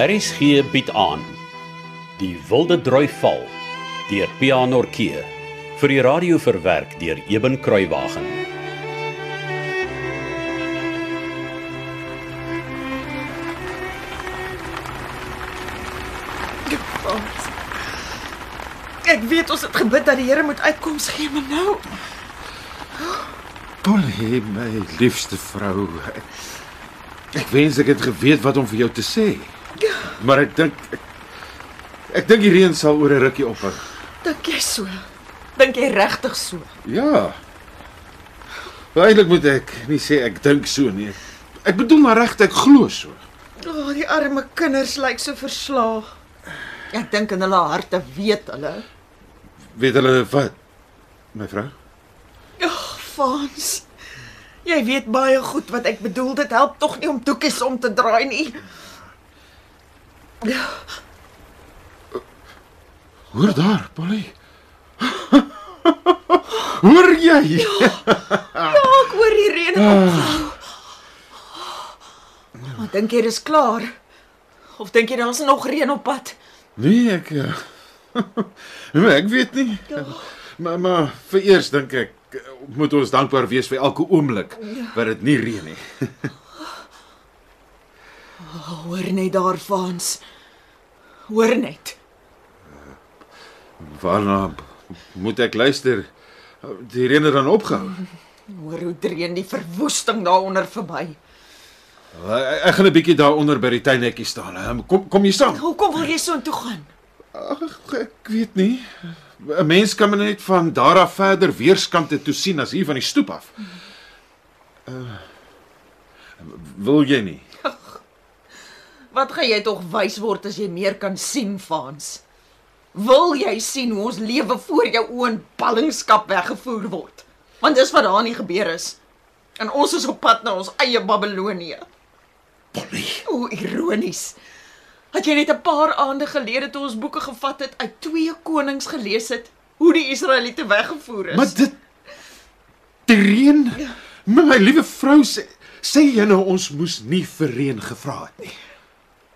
RSG bied aan Die Wilde Droi Val deur Pianorkee vir die radio verwerk deur Eben Kruiwagen. Ek weet ons het gebid dat die Here moet uitkoms gee, maar nou, Polly, my liefste vrou. Ek wens ek het geweet wat om vir jou te sê. Maar ek dink ek, ek dink die reën sal oor 'n rukkie ophou. dink jy so? Dink jy regtig so? Ja. Maar eintlik moet ek nie sê ek dink so nie. Ek bedoel maar regtig ek glo so. O, oh, die arme kinders lyk so verslae. Ek dink in hulle harte weet hulle. Weet hulle wat? My vrou? Ag, Frans. Jy weet baie goed wat ek bedoel. Dit help tog nie om doekies om te draai nie. Ja, Hoor daar, Polly. Hoor jy? ek hoor die reën ophou. Maar dink jy dis klaar? Of dink jy daar's nog reën op pad? Nee, ek uh, nee, ek weet nie. Maar maar vir eers dink ek eh, moet ons dankbaar wees vir elke oomblik wat dit nie reën nie. Hoor net daar, Frans. Hoor net. Waarna moet ek luister? Die reën het dan opgehou. Hoor hoe dreun die verwoesting daaronder verby. Ek, ek gaan 'n bietjie daaronder by die tuinhekkie staan. Ehm, Kom kom jy saam? Hoekom wil jy so intoe gaan? Ag ek weet nie. 'n Mens kan maar net van daar af verder weerskante toe sien as hier van die stoep af. Uh, wil jy nie? Wat gaan jy tog wys word as jy meer kan sien, Frans? Wil jy sien hoe ons lewe voor jou oë in ballingskap weggevoer word? Want dis wat daar nie gebeur is. En ons is op pad na ons eie Babelonie. Polly. O, ironies. Het jy net 'n paar aande gelede toe ons boeke gevat het uit 2 Konings gelees het hoe die Israeliete weggevoer is? Maar dit reën. My, my liewe vrou sê sê jy nou ons moes nie vir reën gevra het nie.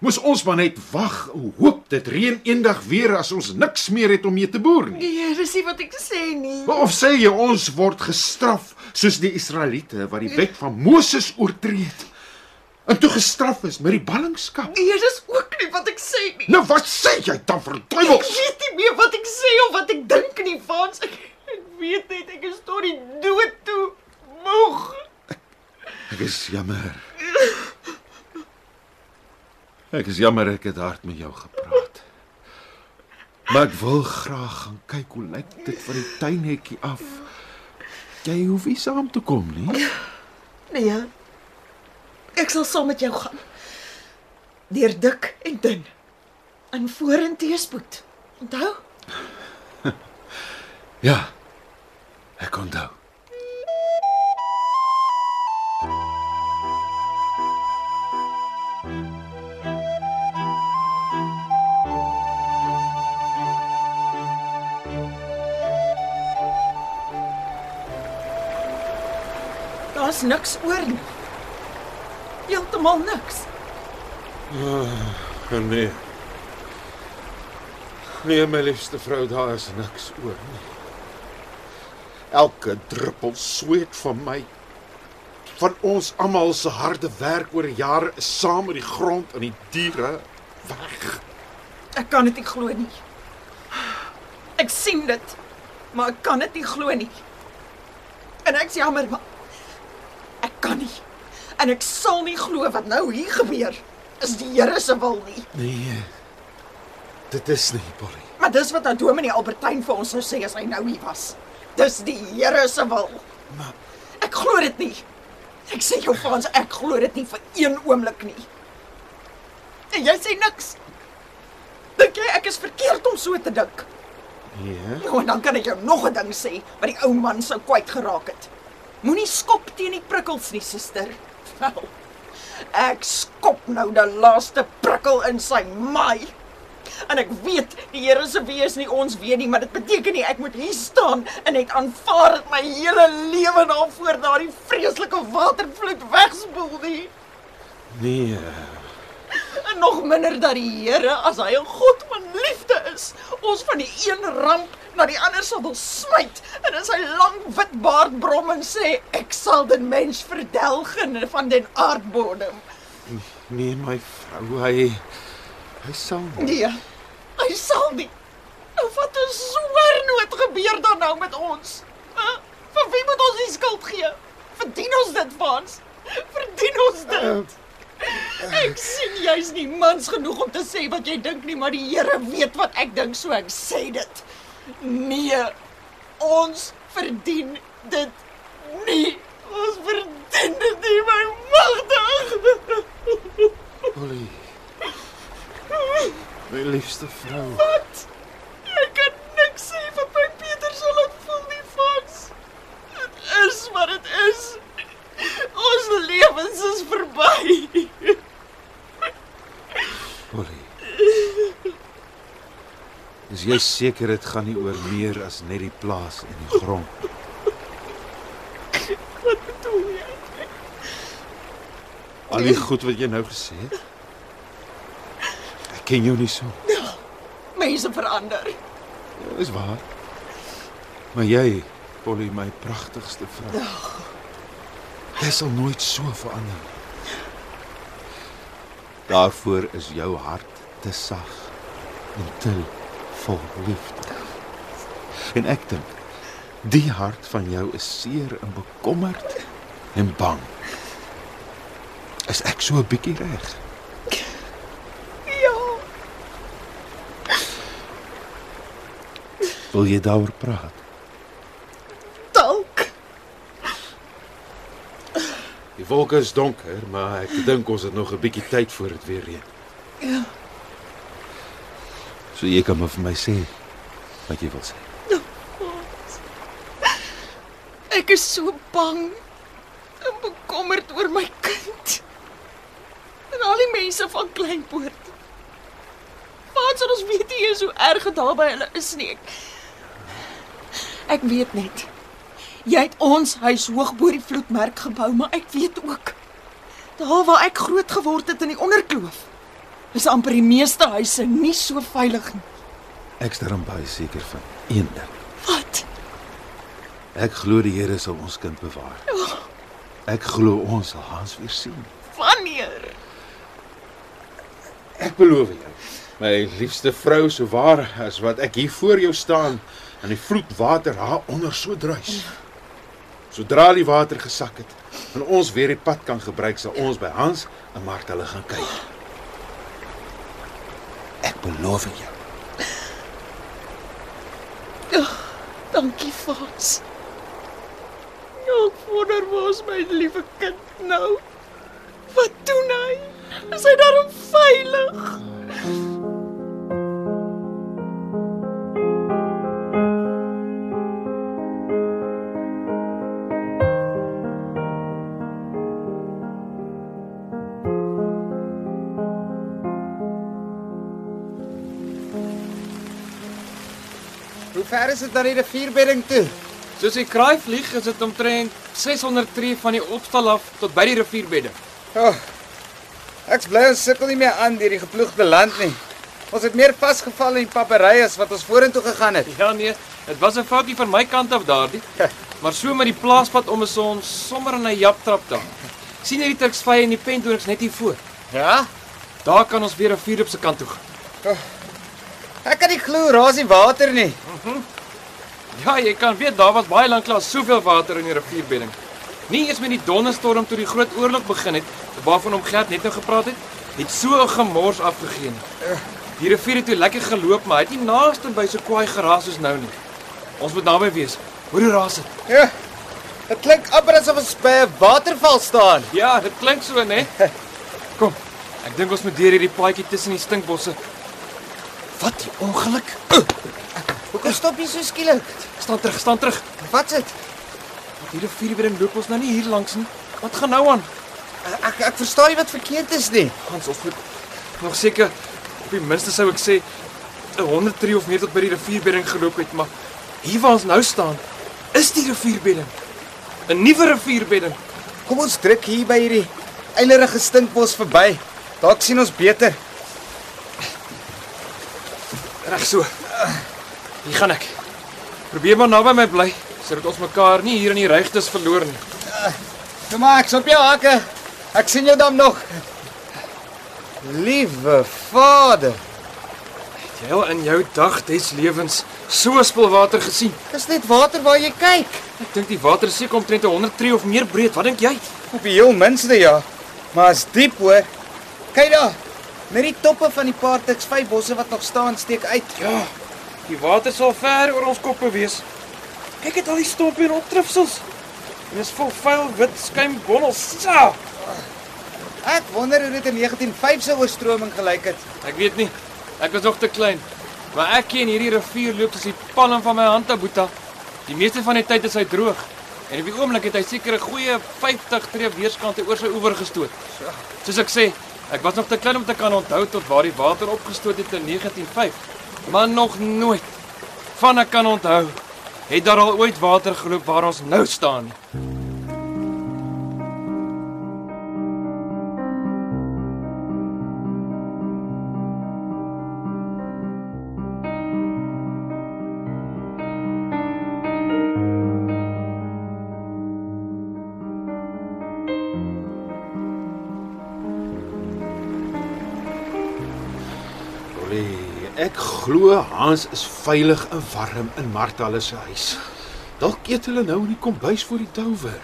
Moes ons maar net wag hoop dit reën eendag weer as ons niks meer het om mee te boer nie. Nee, dis nie wat ek sê nie. Of sê jy ons word gestraf soos die Israeliete wat die wet van Moses oortree het en toe gestraf is met die ballingskap. Nee, dis ook nie wat ek sê nie. Nou wat sê jy dan vir Ek duiwels? weet nie meer wat ek sê of wat ek dink nie, Frans. Ek, ek weet net ek is tot die dood toe moeg. Ek is jammer. Ek is jammer ek het hard met jou gepraat. Maar ek wil graag gaan kyk hoe lyk dit van die tuinhekkie af. Jy hoef nie saam te kom nie. Nee. Ek sal saam met jou gaan. Deur dik en dun. In vorentoe spoed. Onthou? Ja. Ek onthou. Niks oor nie. Heeltemal niks. Nee. Nee, my liefste vrou, daar is niks oor nie. Elke druppel sweet van my van ons almal se harde werk oor jare is saam met die grond en die diere weg. Ek kan dit nie glo nie. Ek sien dit, maar ek kan dit nie glo nie. En ek's jammer, maar ek. En ek sal nie glo wat nou hier gebeur. Is die Here se wil nie. Nee. Dit is nie, Polly. Maar dis wat nou Dominee Albertyn vir ons sou sê as hy nou hier was. Dis die Here se wil. Maar Ek glo dit nie. Ek sê jou Frans, ek glo dit nie vir een oomblik nie. En jy sê niks. Dink jy ek is verkeerd om so te dink? nee. Nou en dan kan ek jou nog 'n ding sê wat die ou man sou kwyt geraak het. Moenie skop teen die prikkels nie, suster. Ek skop nou die laaste prikkel in sy maai. En ek weet die Here se wees is nie ons weet nie, maar dit beteken nie ek moet hier staan en net aanvaar dat my hele lewe daarvoor daardie vreeslike watervloed wegspoel nie. Nee. En nog minder dat die Here, as hy 'n God van liefde is, ons van die een ramp na die ander sal wil smyt en in sy lang wit baard brom en sê ek sal den mens verdelgen van den aardbodem. Nee, my vrou, hy hy sal nie. Nee. Hy sal nie. Nou wat 'n swernoot gebeur dan nou met ons? Huh? Vir wie moet ons die skuld gee? Verdien ons dit, Frans? Verdien ons dit? Ek sien jy's nie mans genoeg om te sê wat jy dink nie, maar die Here weet wat ek dink, so ek sê dit. Nee. Ons verdien dit nie. Ons verdien dit nie, my magtig. Polly. My liefste vrou. Wat? Ek kan niks sê vir my Pieter sal dit voel nie vans. Dit is wat dit is. Ons lewens is verby. Polly. Is jy seker dit gaan nie oor meer as net die plaas en die grond? Wat bedoel jy? Al die goed wat jy nou gesê het? Ek ken jou nie so. Mense verander. Ja, Dis waar. Maar jy, Polly, my pragtigste vrou. Jy sal nooit so verander nie. Daarvoor is jou hart te sag en te vol liefde. En ek dink die hart van jou is seer en bekommerd en bang. Is ek so 'n bietjie reg? Ja. Wil jy daaroor praat? Dalk. Die wolke is donker, maar ek dink ons het nog 'n bietjie tyd voor dit weer reën. Ja. So jy kan maar vir my sê wat jy wil sê. Ek is so bang en bekommerd oor my kind. En al die mense van Kleinpoort. Wat sal ons weet nie eens hoe erg dit daar by hulle is nie. Ek, ek weet net. Jy het ons huis hoog bo die vloedmerk gebou, maar ek weet ook daar waar ek groot geword het in die onderkloof is amper die meeste huise nie so veilig nie. Ek's darm baie seker van een ding. Wat? Ek glo die Here sal ons kind bewaar. Ek glo ons sal Hans weer sien. Wanneer? Ek beloof jou. My liefste vrou, so waar as wat ek hier voor jou staan en die vloedwater haar onder so druis. Sodra die water gesak het en ons weer die pad kan gebruik, sal ons by Hans en Martha hulle gaan kyk. Ek beloof jou. Dankie, Frans. Ja, ek wonder waar is my liewe kind nou? Wat doen hy? Is hy daarom veilig? Ver is dit na die rivierbedding toe? Soos die kraai vlieg, is dit omtrent 600 tree van die opstal af tot by die rivierbedding. Oh, ek's bly ons sukkel nie meer aan deur die geploegde land nie. Ons het meer vasgeval in papery as wat ons vorentoe gegaan het. Ja nee, dit was 'n foutjie van my kant af daardie. Maar so met die plaaspad om is ons sommer in 'n japtrap daar. sien jy die Turksvye en die pentoonings net hier voor? Ja? Daar kan ons weer 'n vuur op se kant toe gaan. Ek kan nie glo raas nie water nie. Ja, jy kan weet daar was baie lank lank soveel water in die rivierbedding. Nie eens met die donderstorm toe die groot oorlog begin het, waarvan hom Gert net nou gepraat het, het so 'n gemors afgegee. nie. Die rivier het toe lekker geloop, maar hy het nie naaste by so kwaai geraas soos nou nie. Ons moet naby wees. Hoor hoe raas dit? Ja. Dit klink amper asof ons by 'n waterval staan. Ja, dit klink so, né? Kom. Ek dink ons moet deur hierdie paadjie tussen die stinkbosse. Wat 'n ongeluk. Hoekom stop jy so skielik? Staan terug, staan terug. Wat's dit? Hierdie vuurbedding loop ons nou nie hier langs nie. Wat gaan nou aan? Ek ek verstaan nie wat verkeerd is nie. Hans, ons moet nog seker op die minste sou ek sê 'n 100 tree of meer tot by die rivierbedding geloop het, maar hier waar ons nou staan, is die rivierbedding. 'n Nuwe rivierbedding. Kom ons druk hier by hierdie eilerige stinkbos verby. Dalk sien ons beter. Reg so. Hier gaan ek. Probeer maar naby my bly sodat ons mekaar nie hier in die regtes verloor nie. Toe maar ek's op jou hakke. Ek sien jou dan nog. Liewe Vader, Het jy al in jou dag des lewens so spulwater gesien? dis net water waar jy kyk. Ek dink die water seker omtrent 100 tree of meer breed. Wat dink jy? Op die heel minste ja. Maar is diep hoor. Kyk daar. Net die toppe van die paar Tuks 5 bosse wat nog staan steek uit. Ja. Die water sal ver oor ons koppe wees. Kyk net al die stompie en optrufsels. En dis vol vuil wit skuimbonnels. Sa! Ek wonder hoe dit in 1905 se oorstroming gelyk het. Ek weet nie. Ek was nog te klein. Maar ek ken hierdie rivier loop soos die palm van my hand, Boeta. Die meeste van die tyd is hy droog. En op die oomblik het hy seker 'n goeie 50 tree weerskante oor sy oewer gestoot. Soos ek sê, ek was nog te klein om te kan onthou tot waar die water opgestoot het in 1905. Maar nog nooit van ek kan onthou het daar al ooit water geloop waar ons nou staan nie. Ollie, ek glo Hans is veilig en warm in Martha se huis. Dalk eet hulle nou in die kombuis voor die touwer.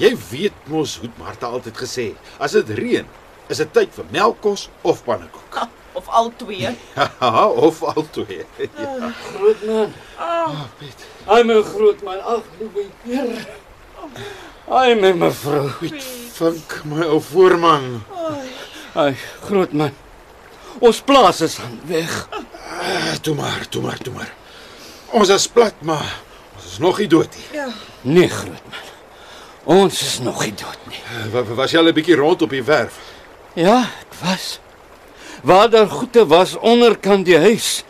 Jy weet mos hoe Martha altyd gesê, as dit reën, is dit tyd vir melkkos of pannekoek. Ha, Of al twee. Haha, of albei. Ja, Grootman. ah, Piet. Ai my grootman, ag liewe Heer. Ai my mevrou. Piet, vink my ou voorman. Ai grootman. Ons plaas is aan weg. Ah, Toe maar, toe maar, toe maar. Ons is plat, maar ons is nog nie dood nie. Nee grootman. Ons is nog nie dood nie. Wa- Was jy al 'n bietjie rond op die werf? Ja, ek was. Waar daar goede was onderkant die huis.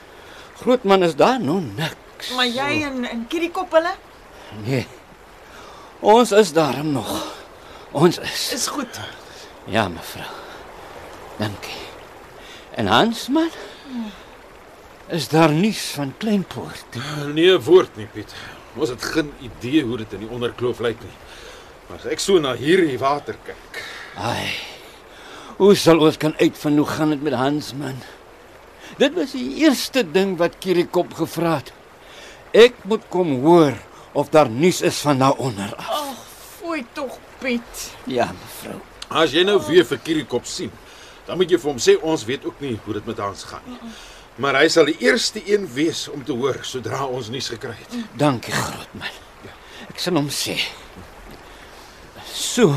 Grootman is daar nog niks. Maar jy en en Kiriekop hulle Nee. Ons is daar nog. Ons is. is goed. Ja, mevrou. Dankie. En Hansman? Is daar nuus van Kleinpoort? Nee, 'n woord nie, Piet. Ons het geen idee hoe dit in die onderkloof lyk nie. Maar as ek so na hierdie water kyk, Ai. Hoe sal ons kan uitvind hoe gaan dit met Hansman? Dit was die eerste ding wat Kirikop gevra het. Ek moet kom hoor of daar nuus is van daaronder af. Ag, fooi tog Piet. Ja, mevrou. as jy nou weer vir Kirikop sien, dan moet jy vir hom sê ons weet ook nie hoe dit met Hans gaan nie. Maar hy sal die eerste een wees om te hoor sodra ons nuus gekry het. Dankie, grootman. Ek sal hom sê. So.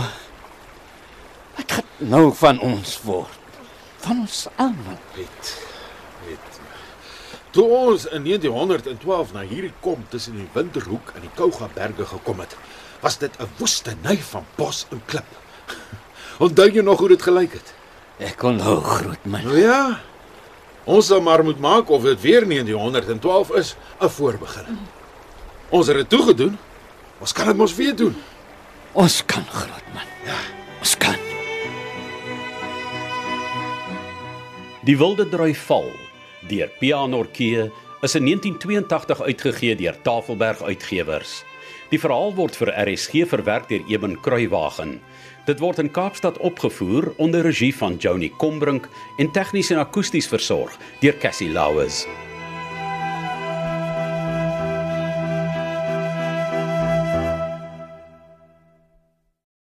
Wat gaan nou van ons word? Van ons almal. Piet. Piet. Toe ons in 1912 na hierdie kom tussen die Winterhoek en die Kouga berge gekom het, was dit 'n woestynny van bos en klip. Onthou jy nog hoe dit gelyk het? Ek onthou, grootman. Nou ja. Ons sal maar moet maak of dit weer 1912 is, 'n voorbegin. Ons het dit toegedoen. Ons kan dit mos weer doen. Ons kan, grootman. Ja, ons kan. Die Wilde Drui Val deur Pianorkee is in 1982 uitgegee deur Tafelberg Uitgewers. Die verhaal word vir RSG verwerk deur Eben Kruiwagen. Dit word in Kaapstad opgevoer onder regie van Joni Combrink en tegnies en akoesties versorg deur Cassie Lauers.